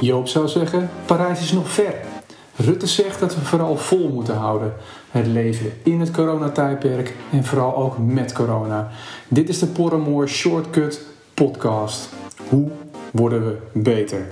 Joop zou zeggen, Parijs is nog ver. Rutte zegt dat we vooral vol moeten houden. Het leven in het coronatijdperk en vooral ook met corona. Dit is de Porremoor Shortcut podcast. Hoe worden we beter?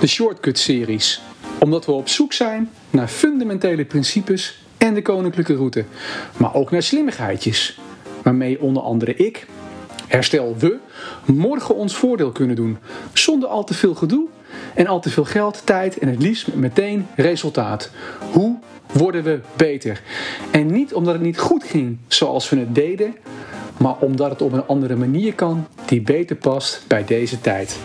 De Shortcut-series. Omdat we op zoek zijn naar fundamentele principes en de koninklijke route. Maar ook naar slimmigheidjes. Waarmee onder andere ik, herstel we, morgen ons voordeel kunnen doen. Zonder al te veel gedoe en al te veel geld, tijd en het liefst meteen resultaat. Hoe worden we beter? En niet omdat het niet goed ging zoals we het deden, maar omdat het op een andere manier kan die beter past bij deze tijd.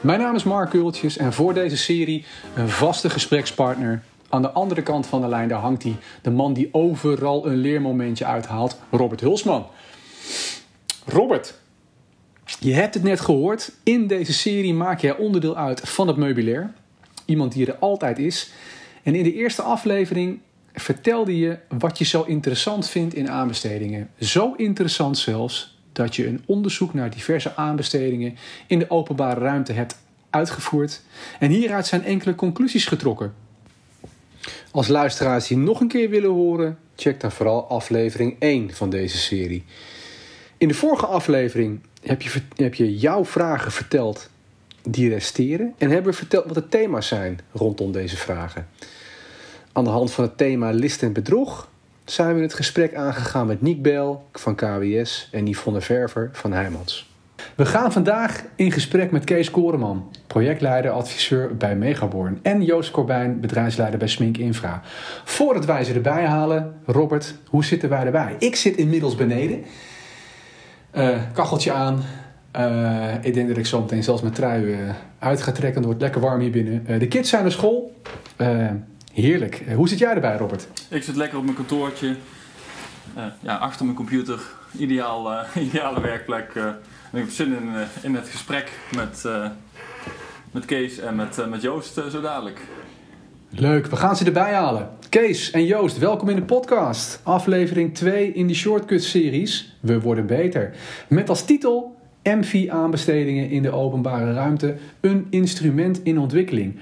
Mijn naam is Mark Kultjes en voor deze serie een vaste gesprekspartner. Aan de andere kant van de lijn daar hangt hij, de man die overal een leermomentje uithaalt, Robert Hulsman. Robert, je hebt het net gehoord. In deze serie maak jij onderdeel uit van het meubilair. Iemand die er altijd is. En in de eerste aflevering vertelde je wat je zo interessant vindt in aanbestedingen. Zo interessant zelfs dat je een onderzoek naar diverse aanbestedingen in de openbare ruimte hebt uitgevoerd. En hieruit zijn enkele conclusies getrokken. Als luisteraars die nog een keer willen horen, check dan vooral aflevering 1 van deze serie. In de vorige aflevering heb je, heb je jouw vragen verteld die resteren en hebben we verteld wat de thema's zijn rondom deze vragen. Aan de hand van het thema list en bedrog zijn we het gesprek aangegaan met Niek Bel van KWS en Yvonne Verver van Heijmans. We gaan vandaag in gesprek met Kees Koreman, projectleider, adviseur bij Megaborn. En Joost Corbijn, bedrijfsleider bij Smink Infra. Voordat wij ze erbij halen, Robert, hoe zitten wij erbij? Ik zit inmiddels beneden. Uh, kacheltje aan. Uh, ik denk dat ik zo meteen zelfs mijn trui uh, uit ga trekken. Het wordt lekker warm hier binnen. de kids zijn naar school. Heerlijk. Hoe zit jij erbij, Robert? Ik zit lekker op mijn kantoortje. Uh, ja, achter mijn computer. Ideaal, uh, ideale werkplek. Uh, en ik heb zin in, in het gesprek met, met Kees en met, met Joost zo dadelijk. Leuk, we gaan ze erbij halen. Kees en Joost, welkom in de podcast. Aflevering 2 in die Shortcut-series. We worden beter. Met als titel MV-aanbestedingen in de openbare ruimte. Een instrument in ontwikkeling.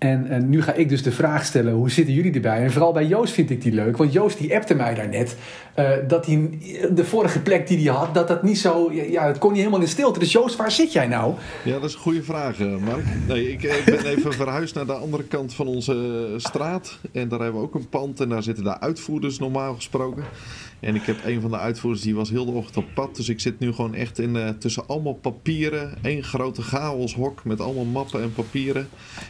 En, en, nu ga ik dus de vraag stellen, hoe zitten jullie erbij? En vooral bij Joost vind ik die leuk. Want Joost die appte mij daarnet uh, dat hij de vorige plek die hij had, dat dat niet zo... Ja, het kon niet helemaal in stilte. Dus Joost, waar zit jij nou? Ja, dat is een goede vraag, eh, Mark. Nee, ik, ik ben even verhuisd naar de andere kant van onze straat. En daar hebben we ook een pand en daar zitten de uitvoerders normaal gesproken. En ik heb een van de uitvoerders, die was heel de ochtend op pad. Dus ik zit nu gewoon echt in, uh, tussen allemaal papieren. één grote chaoshok met allemaal mappen en papieren.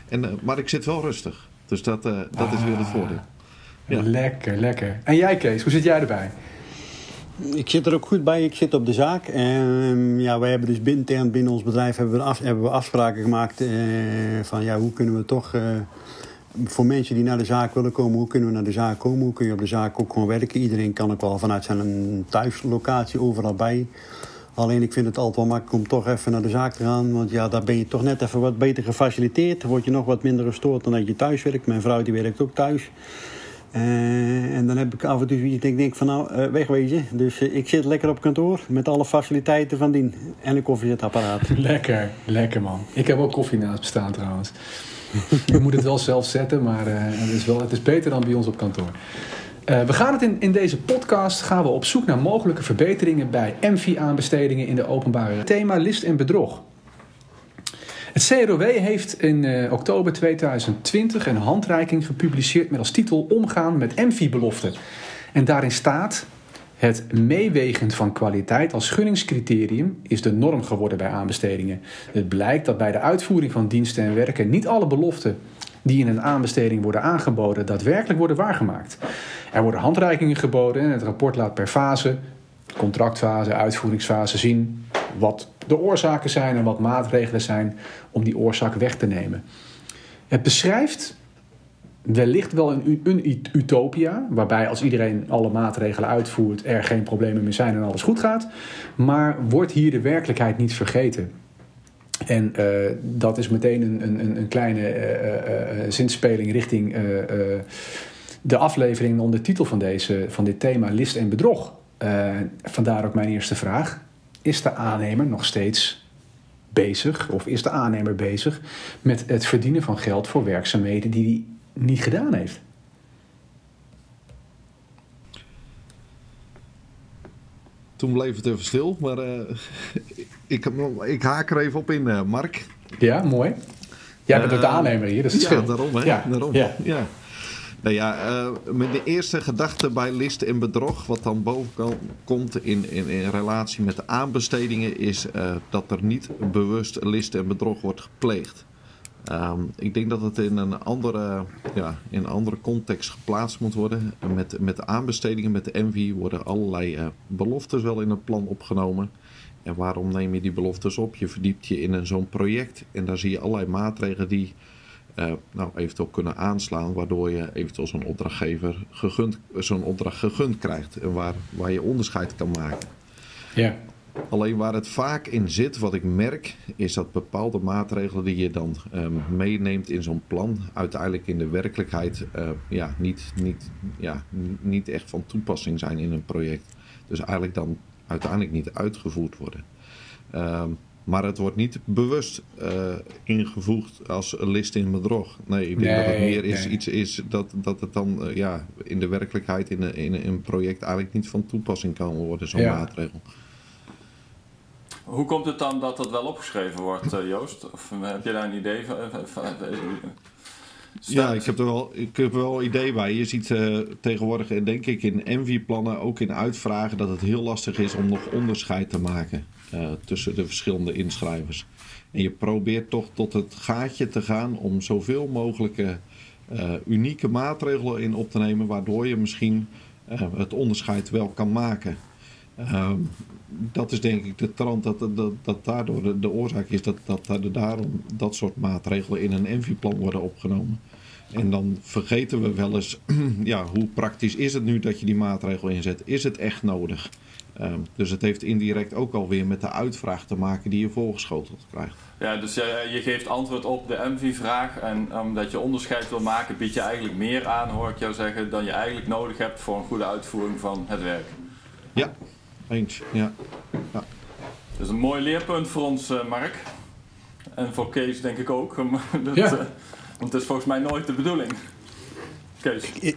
En, uh, maar ik zit wel rustig. Dus dat, uh, dat ah, is weer het ah. voordeel. Ja. Lekker, lekker. En jij Kees, hoe zit jij erbij? Ik zit er ook goed bij. Ik zit op de zaak. En ja, wij hebben dus intern binnen ons bedrijf hebben we, af, hebben we afspraken gemaakt van ja, hoe kunnen we toch voor mensen die naar de zaak willen komen, hoe kunnen we naar de zaak komen? Hoe kun je op de zaak ook gewoon werken? Iedereen kan ook wel vanuit zijn thuislocatie overal bij. Alleen ik vind het altijd wel makkelijk om toch even naar de zaak te gaan. Want ja, daar ben je toch net even wat beter gefaciliteerd. Word je nog wat minder gestoord dan dat je thuis werkt. Mijn vrouw die werkt ook thuis. Uh, en dan heb ik af en toe iets ik denk van nou, uh, wegwezen. Dus uh, ik zit lekker op kantoor met alle faciliteiten van dien. En een koffiezetapparaat. Lekker, lekker man. Ik heb ook koffie naast bestaan trouwens. Je moet het wel zelf zetten, maar uh, het, is wel, het is beter dan bij ons op kantoor. Uh, we gaan het in, in deze podcast gaan we op zoek naar mogelijke verbeteringen bij MV-aanbestedingen in de openbare thema list en bedrog. Het CROW heeft in uh, oktober 2020 een handreiking gepubliceerd met als titel Omgaan met MV-beloften. En daarin staat het meewegen van kwaliteit als gunningscriterium is de norm geworden bij aanbestedingen. Het blijkt dat bij de uitvoering van diensten en werken niet alle beloften die in een aanbesteding worden aangeboden daadwerkelijk worden waargemaakt. Er worden handreikingen geboden en het rapport laat per fase, contractfase, uitvoeringsfase zien wat de oorzaken zijn en wat maatregelen zijn om die oorzaak weg te nemen. Het beschrijft wellicht wel een, een utopia, waarbij als iedereen alle maatregelen uitvoert, er geen problemen meer zijn en alles goed gaat. Maar wordt hier de werkelijkheid niet vergeten? En uh, dat is meteen een, een, een kleine uh, zinspeling richting de aflevering onder de titel van, deze, van dit thema, list en bedrog. vandaar ook mijn eerste vraag. Is de aannemer nog steeds bezig, of is de aannemer bezig met het verdienen van geld voor werkzaamheden die niet gedaan heeft? Toen bleef het even stil, maar uh, ik, ik, haak er even op in, uh, Mark. Ja, mooi. Jij bent ook de aannemer hier, dat is het ja, daarom, hè? Ja, daarom. Ja. ja. Nou ja, uh, mijn eerste gedachte bij list en bedrog, wat dan boven komt in, in, in relatie met de aanbestedingen, is uh, dat er niet bewust list en bedrog wordt gepleegd. Um, ik denk dat het in een andere, ja, in een andere context geplaatst moet worden. Met, met de aanbestedingen, met de Envy, worden allerlei uh, beloftes wel in het plan opgenomen. En waarom neem je die beloftes op? Je verdiept je in zo'n project en daar zie je allerlei maatregelen die uh, nou, eventueel kunnen aanslaan, waardoor je eventueel zo'n opdrachtgever gegund, zo'n opdracht gegund krijgt en waar, waar je onderscheid kan maken. Ja. Alleen waar het vaak in zit, wat ik merk, is dat bepaalde maatregelen die je dan um, meeneemt in zo'n plan, uiteindelijk in de werkelijkheid uh, ja, niet, niet, ja, niet echt van toepassing zijn in een project. Dus eigenlijk dan uiteindelijk niet uitgevoerd worden. Um, maar het wordt niet bewust uh, ingevoegd als een list in bedrog. Nee, ik denk nee, dat het meer is, iets is dat, dat het dan uh, ja, in de werkelijkheid in een, in een project eigenlijk niet van toepassing kan worden, zo'n ja. maatregel. Hoe komt het dan dat dat wel opgeschreven wordt, uh, Joost? Of heb je daar een idee van? van ja, ik heb er wel, ik heb er wel idee bij. Je ziet uh, tegenwoordig, denk ik, in Envy-plannen, ook in uitvragen, dat het heel lastig is om nog onderscheid te maken uh, tussen de verschillende inschrijvers. En je probeert toch tot het gaatje te gaan om zoveel mogelijk uh, unieke maatregelen in op te nemen, waardoor je misschien het onderscheid wel kan maken. Ehm, dat is denk ik de trant dat, dat, dat daardoor de, de, oorzaak is dat, dat, dat daarom dat soort maatregelen in een envy-plan worden opgenomen. En dan vergeten we wel eens, ja, hoe praktisch is het nu dat je die maatregel inzet? Is het echt nodig? Um, dus het heeft indirect ook alweer met de uitvraag te maken die je voorgeschoteld krijgt. Ja, dus je, je geeft antwoord op de MV-vraag en omdat je onderscheid wil maken, bied je eigenlijk meer aan, hoor ik jou zeggen, dan je eigenlijk nodig hebt voor een goede uitvoering van het werk. Ja, eens. Ja. ja. Dat is een mooi leerpunt voor ons, uh, Mark. En voor Kees denk ik ook. dat, ja. uh, want het is volgens mij nooit de bedoeling. Kees. Ik,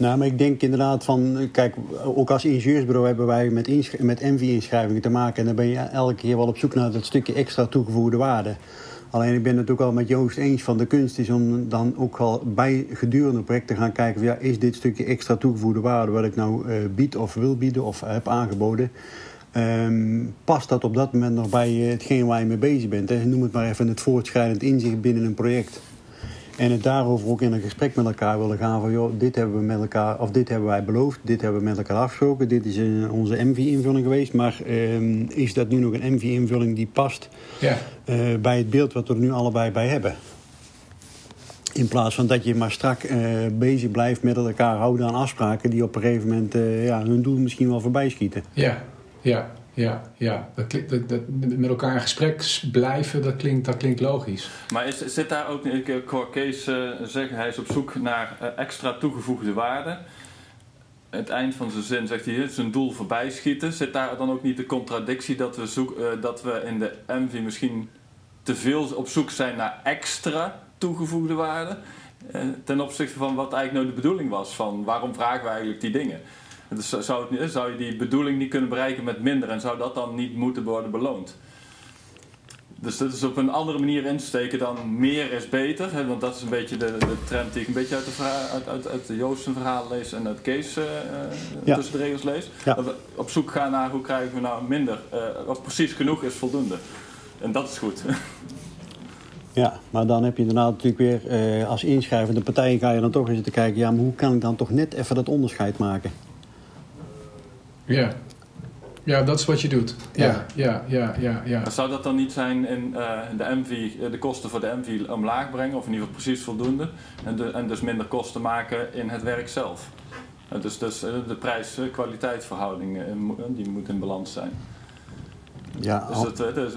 nou, maar ik denk inderdaad van... Kijk, ook als ingenieursbureau hebben wij met, met MV-inschrijvingen te maken. En dan ben je elke keer wel op zoek naar dat stukje extra toegevoegde waarde. Alleen ik ben het ook wel met Joost eens van de kunst is om dan ook al bij gedurende projecten te gaan kijken... Van, ja, is dit stukje extra toegevoegde waarde wat ik nou uh, bied of wil bieden of heb aangeboden... Um, past dat op dat moment nog bij uh, hetgeen waar je mee bezig bent? Hè? Noem het maar even het voortschrijdend inzicht binnen een project. En het daarover ook in een gesprek met elkaar willen gaan van joh, dit hebben we met elkaar, of dit hebben wij beloofd, dit hebben we met elkaar afgesproken, dit is uh, onze MV-invulling geweest, maar uh, is dat nu nog een MV-invulling die past ja. uh, bij het beeld wat we er nu allebei bij hebben? In plaats van dat je maar strak uh, bezig blijft met elkaar houden aan afspraken die op een gegeven moment ja, hun doel misschien wel voorbij schieten. Ja, ja. Ja, ja. Dat dat, dat, met elkaar in gesprek blijven, dat klinkt, dat klinkt logisch. Maar is, zit daar ook, ik hoor Kees uh, zeggen, hij is op zoek naar uh, extra toegevoegde waarde. Het eind van zijn zin zegt hij, zijn doel voorbij schieten. Zit daar dan ook niet de contradictie dat we, dat we in de MV misschien te veel op zoek zijn naar extra toegevoegde waarde? ten opzichte van wat eigenlijk nou de bedoeling was, van waarom vragen we eigenlijk die dingen? Dus zou, het, zou je die bedoeling niet kunnen bereiken met minder en zou dat dan niet moeten worden beloond? Dus dat is op een andere manier insteken dan meer is beter. Hè, want dat is een beetje de, de trend die ik een beetje uit de, verhaal, uit, uit, uit de Joosten verhaal lees en uit Kees uh, ja. tussen de regels lees. Ja. Dat we op zoek gaan naar hoe krijgen we nou minder. Uh, wat precies genoeg is voldoende. En dat is goed. Ja, maar dan heb je daarna natuurlijk weer als inschrijvende partij ga je dan toch eens te kijken, ja, maar hoe kan ik dan toch net even dat onderscheid maken? Ja. Ja, dat is wat je doet. Ja, ja, ja, ja. ja, Zou dat dan niet zijn in uh, de MV, de kosten voor de MV omlaag brengen, of in ieder geval precies voldoende, en, de, en dus minder kosten maken in het werk zelf? Uh, dus, dus uh, de prijs-kwaliteitsverhouding die moet in balans zijn. Ja, dus dat, dus,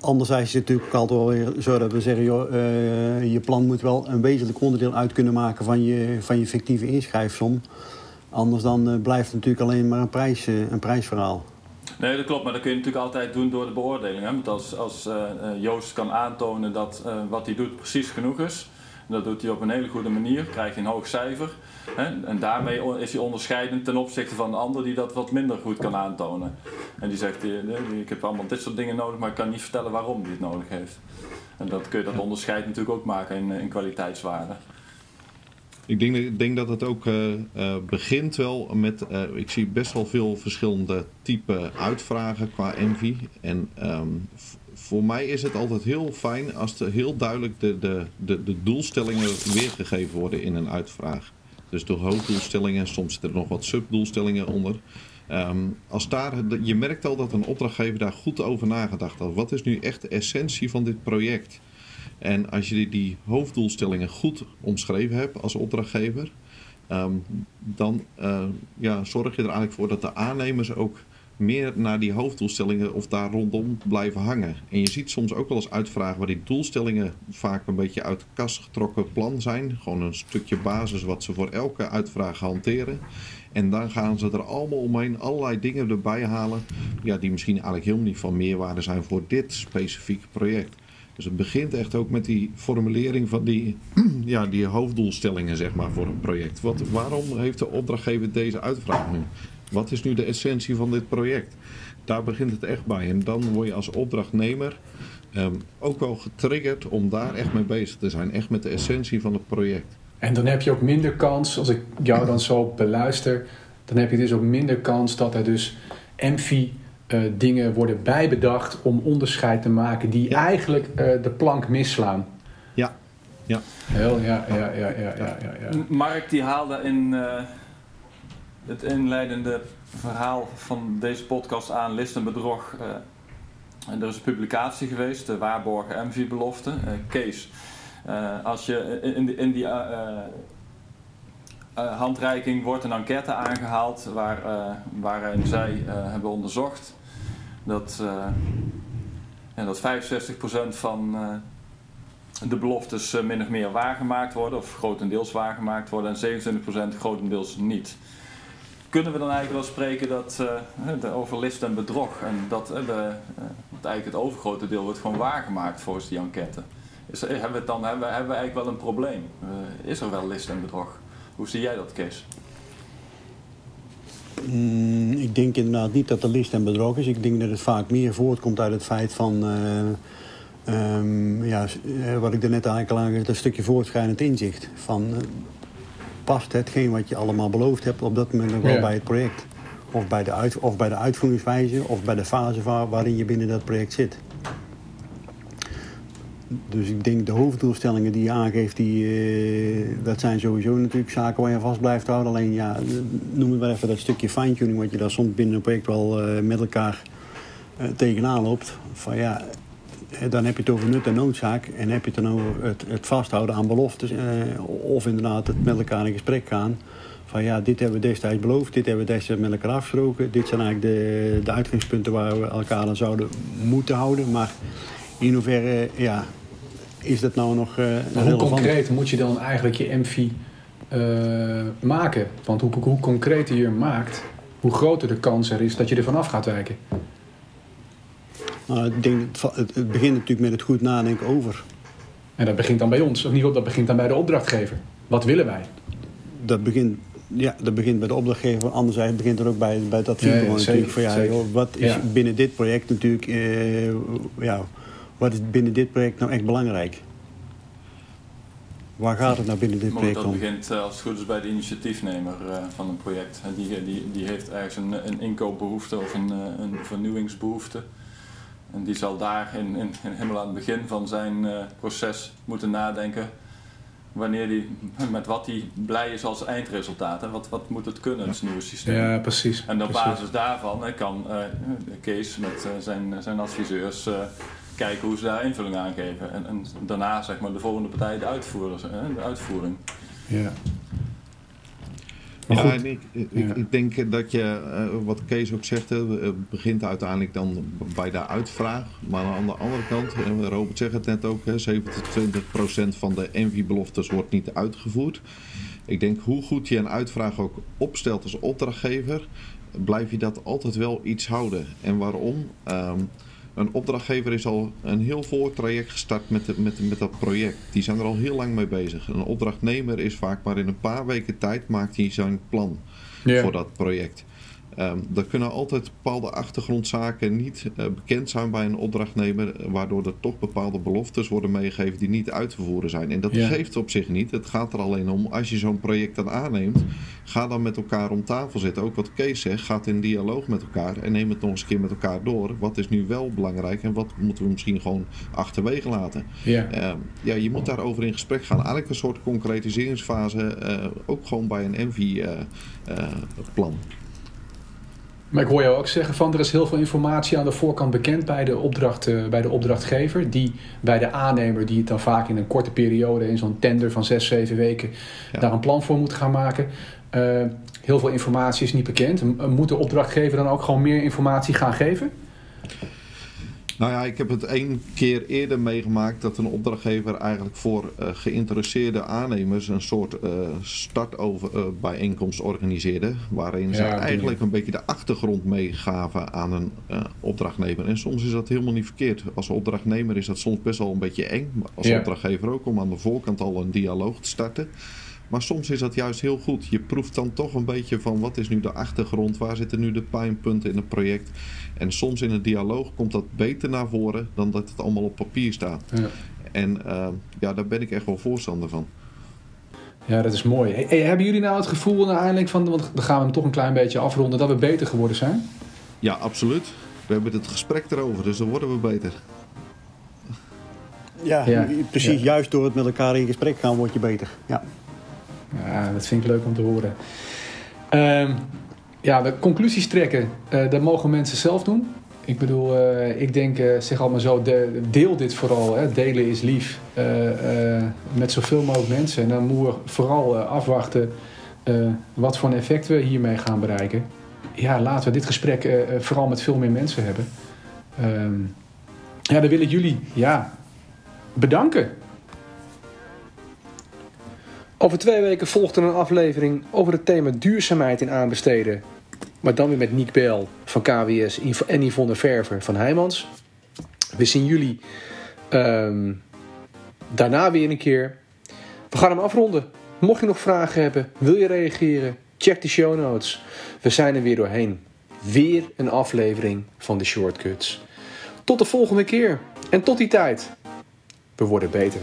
anderzijds is het natuurlijk altijd wel weer zo dat we zeggen... Joh, uh, je plan moet wel een wezenlijk onderdeel uit kunnen maken van je, van je fictieve inschrijfsom. Anders dan uh, blijft het natuurlijk alleen maar een, prijs, uh, een prijsverhaal. Nee, dat klopt, maar dat kun je natuurlijk altijd doen door de beoordeling. Hè? Want als, als Joost kan aantonen dat wat hij doet precies genoeg is... dat doet hij op een hele goede manier, krijg je een hoog cijfer... Hè? En daarmee is hij onderscheidend ten opzichte van de ander die dat wat minder goed kan aantonen. En die zegt, ik heb allemaal dit soort dingen nodig, maar ik kan niet vertellen waarom hij het nodig heeft. En dat kun je dat onderscheid natuurlijk ook maken in, in kwaliteitswaarde. Ik denk, denk dat het ook uh, uh, begint wel met. Uh, ik zie best wel veel verschillende type uitvragen qua envy. En um, voor mij is het altijd heel fijn als er heel duidelijk de, de, de, de doelstellingen weergegeven worden in een uitvraag. Dus door hoofddoelstellingen, soms zitten er nog wat subdoelstellingen onder. Um, als daar, je merkt al dat een opdrachtgever daar goed over nagedacht had. Wat is nu echt de essentie van dit project? En als je die hoofddoelstellingen goed omschreven hebt als opdrachtgever, um, dan uh, ja, zorg je er eigenlijk voor dat de aannemers ook meer naar die hoofddoelstellingen of daar rondom blijven hangen. En je ziet soms ook wel eens uitvragen waar die doelstellingen vaak een beetje uit de kast getrokken plan zijn. Gewoon een stukje basis wat ze voor elke uitvraag hanteren. En dan gaan ze er allemaal omheen allerlei dingen erbij halen. Ja, die misschien eigenlijk helemaal niet van meerwaarde zijn voor dit specifieke project. Dus het begint echt ook met die formulering van die, ja, die hoofddoelstellingen zeg maar, voor een project. Wat, waarom heeft de opdrachtgever deze uitvraag nu? Wat is nu de essentie van dit project? Daar begint het echt bij. En dan word je als opdrachtnemer um, ook wel getriggerd om daar echt mee bezig te zijn. Echt met de essentie van het project. En dan heb je ook minder kans, als ik jou dan zo beluister, dan heb je dus ook minder kans dat er dus MFI uh, dingen worden bijbedacht om onderscheid te maken die ja. eigenlijk uh, de plank misslaan. Ja. Ja. Heel, ja, ja, ja, ja, ja, ja, ja. Mark die haalde in uh, het inleidende verhaal van deze podcast aan list en bedrog. er is een publicatie geweest, de Waarborgen MV-belofte. Kees, als je in, in die Uh, handreiking wordt een enquête aangehaald waar, uh, waarin zij uh, hebben onderzocht dat, ja, dat 65% van de beloftes min of meer waargemaakt worden, of grotendeels waargemaakt worden, en 27% grotendeels niet. Kunnen we dan eigenlijk wel spreken dat, over list en bedrog en dat, de, eigenlijk het overgrote deel wordt gewoon waargemaakt volgens die enquête? Is, hebben, we dan, hebben, hebben we eigenlijk wel een probleem? is er wel list en bedrog? Hoe zie jij dat, Kees? Mm, ik denk inderdaad niet dat er list en bedrog is. Ik denk dat het vaak meer voortkomt uit het feit van... Uh, um, ja, wat ik er net eigenlijk al aangegeven een stukje voortschrijdend inzicht. Van, uh, past hetgeen wat je allemaal beloofd hebt op dat moment nog wel ja. bij het project? Of bij, de uit, of bij de uitvoeringswijze of bij de fase waar, waarin je binnen dat project zit. Dus ik denk de hoofddoelstellingen die je aangeeft, die, uh, dat zijn sowieso natuurlijk zaken waar je vast blijft houden. Alleen ja, noem het maar even dat stukje fine-tuning wat je daar soms binnen een project wel uh, met elkaar uh, tegenaan loopt. Van ja, dan heb je het over nut en noodzaak en heb je het dan over het, het vasthouden aan beloftes. of inderdaad het met elkaar in gesprek gaan. Van ja, dit hebben we destijds beloofd, dit hebben we destijds met elkaar afgesproken. Dit zijn eigenlijk de, de uitgangspunten waar we elkaar aan zouden moeten houden. Maar in hoeverre, ja, is dat nou nog uh, Hoe concreet moet je dan eigenlijk je MV uh, maken? Want hoe, hoe concreter je hem maakt, hoe groter de kans er is dat je er vanaf gaat wijken. Nou, ik denk, het, begint natuurlijk met het goed nadenken over. En dat begint dan bij ons, of niet? Dat begint dan bij de opdrachtgever. Wat willen wij? Dat begint, ja, dat begint bij de opdrachtgever. Anderzijds begint er ook bij, bij het adviesbureau ja, ja, natuurlijk. Van, ja, joh, wat is ja. binnen dit project natuurlijk... Uh, ja, wat is binnen dit project nou echt belangrijk? Waar gaat het nou binnen dit project dat om? Dat begint als het goed is bij de initiatiefnemer uh, van een project. Die, die, die heeft ergens een, een inkoopbehoefte of een, een vernieuwingsbehoefte. En die zal daar in, in, in helemaal aan het begin van zijn uh, proces moeten nadenken wanneer die, met wat hij blij is als eindresultaat. En wat, wat moet het kunnen, het nieuwe systeem. Ja, precies. En op precies. basis daarvan kan uh, Kees met uh, zijn, zijn adviseurs uh, kijken hoe ze daar invulling aan geven. En, en daarna zeg maar de volgende partij de, uitvoerders, de uitvoering. Ja. Maar ja, goed. en ik, ik, Ja. ik denk dat je, eh, wat Kees ook zegt, hè, het begint uiteindelijk dan bij de uitvraag. Maar aan de andere kant, Robert zegt het net ook, hè, 27% van de Envy-beloftes wordt niet uitgevoerd. Ik denk hoe goed je een uitvraag ook opstelt als opdrachtgever, blijf je dat altijd wel iets houden. En waarom? Ehm, een opdrachtgever is al een heel voortraject gestart met, de, met, met dat project. Die zijn er al heel lang mee bezig. Een opdrachtnemer is vaak maar in een paar weken tijd maakt hij zijn plan voor dat project. Ehm er kunnen altijd bepaalde achtergrondzaken niet eh, bekend zijn bij een opdrachtnemer, eh, waardoor er toch bepaalde beloftes worden meegegeven die niet uit te voeren zijn. En dat Ja. geeft op zich niet. Het gaat er alleen om, als je zo'n project dan aanneemt, ga dan met elkaar om tafel zitten. Ook wat Kees zegt, ga in dialoog met elkaar en neem het nog eens een keer met elkaar door. Wat is nu wel belangrijk en wat moeten we misschien gewoon achterwege laten? Ja. Ehm, ja, je moet daarover in gesprek gaan. Eigenlijk een soort concretiseringsfase, eh, ook gewoon bij een Envy-plan. Maar ik hoor jou ook zeggen van er is heel veel informatie aan de voorkant bekend bij de, opdracht, eh, bij de opdrachtgever. Die bij de aannemer, die het dan vaak in een korte periode, in zo'n tender van zes, zeven weken, Ja. daar een plan voor moet gaan maken. Eh, heel veel informatie is niet bekend. Moet de opdrachtgever dan ook gewoon meer informatie gaan geven? Nou ja, ik heb het één keer eerder meegemaakt dat een opdrachtgever eigenlijk voor eh, geïnteresseerde aannemers een soort eh startbijeenkomst organiseerde. Waarin ze Ja, eigenlijk een beetje de achtergrond meegaven aan een eh, opdrachtnemer. En soms is dat helemaal niet verkeerd. Als opdrachtnemer is dat soms best wel een beetje eng. Maar als Ja. opdrachtgever ook om aan de voorkant al een dialoog te starten. Maar soms is dat juist heel goed. Je proeft dan toch een beetje van wat is nu de achtergrond, waar zitten nu de pijnpunten in het project. En soms in een dialoog komt dat beter naar voren dan dat het allemaal op papier staat. Ja. En eh, ja, daar ben ik echt wel voorstander van. Ja, dat is mooi. Hey, hebben jullie nou het gevoel nou eindelijk van, want dan gaan we hem toch een klein beetje afronden, dat we beter geworden zijn? Ja, absoluut. We hebben het gesprek erover, dus dan worden we beter. Ja, Ja. precies. Ja. Juist door het met elkaar in gesprek gaan word je beter. Ja. Ja, dat vind ik leuk om te horen. Ehm, ja, de conclusies trekken, eh, dat mogen mensen zelf doen. Ik bedoel, eh, ik denk, eh, zeg allemaal zo, de, deel dit vooral. Hè. Delen is lief. met zoveel mogelijk mensen. En dan moeten we vooral afwachten wat voor effect we hiermee gaan bereiken. Ja, laten we dit gesprek vooral met veel meer mensen hebben. Ehm, ja, dan wil ik jullie ja, bedanken. Over twee weken volgt er een aflevering over het thema duurzaamheid in aanbesteden. Maar dan weer met Niek Bel van KWS en Yvonne Verver van Heijmans. We zien jullie ehm, daarna weer een keer. We gaan hem afronden. Mocht je nog vragen hebben, wil je reageren, check de show notes. We zijn er weer doorheen. Weer een aflevering van de Shortcuts. Tot de volgende keer en tot die tijd. We worden beter.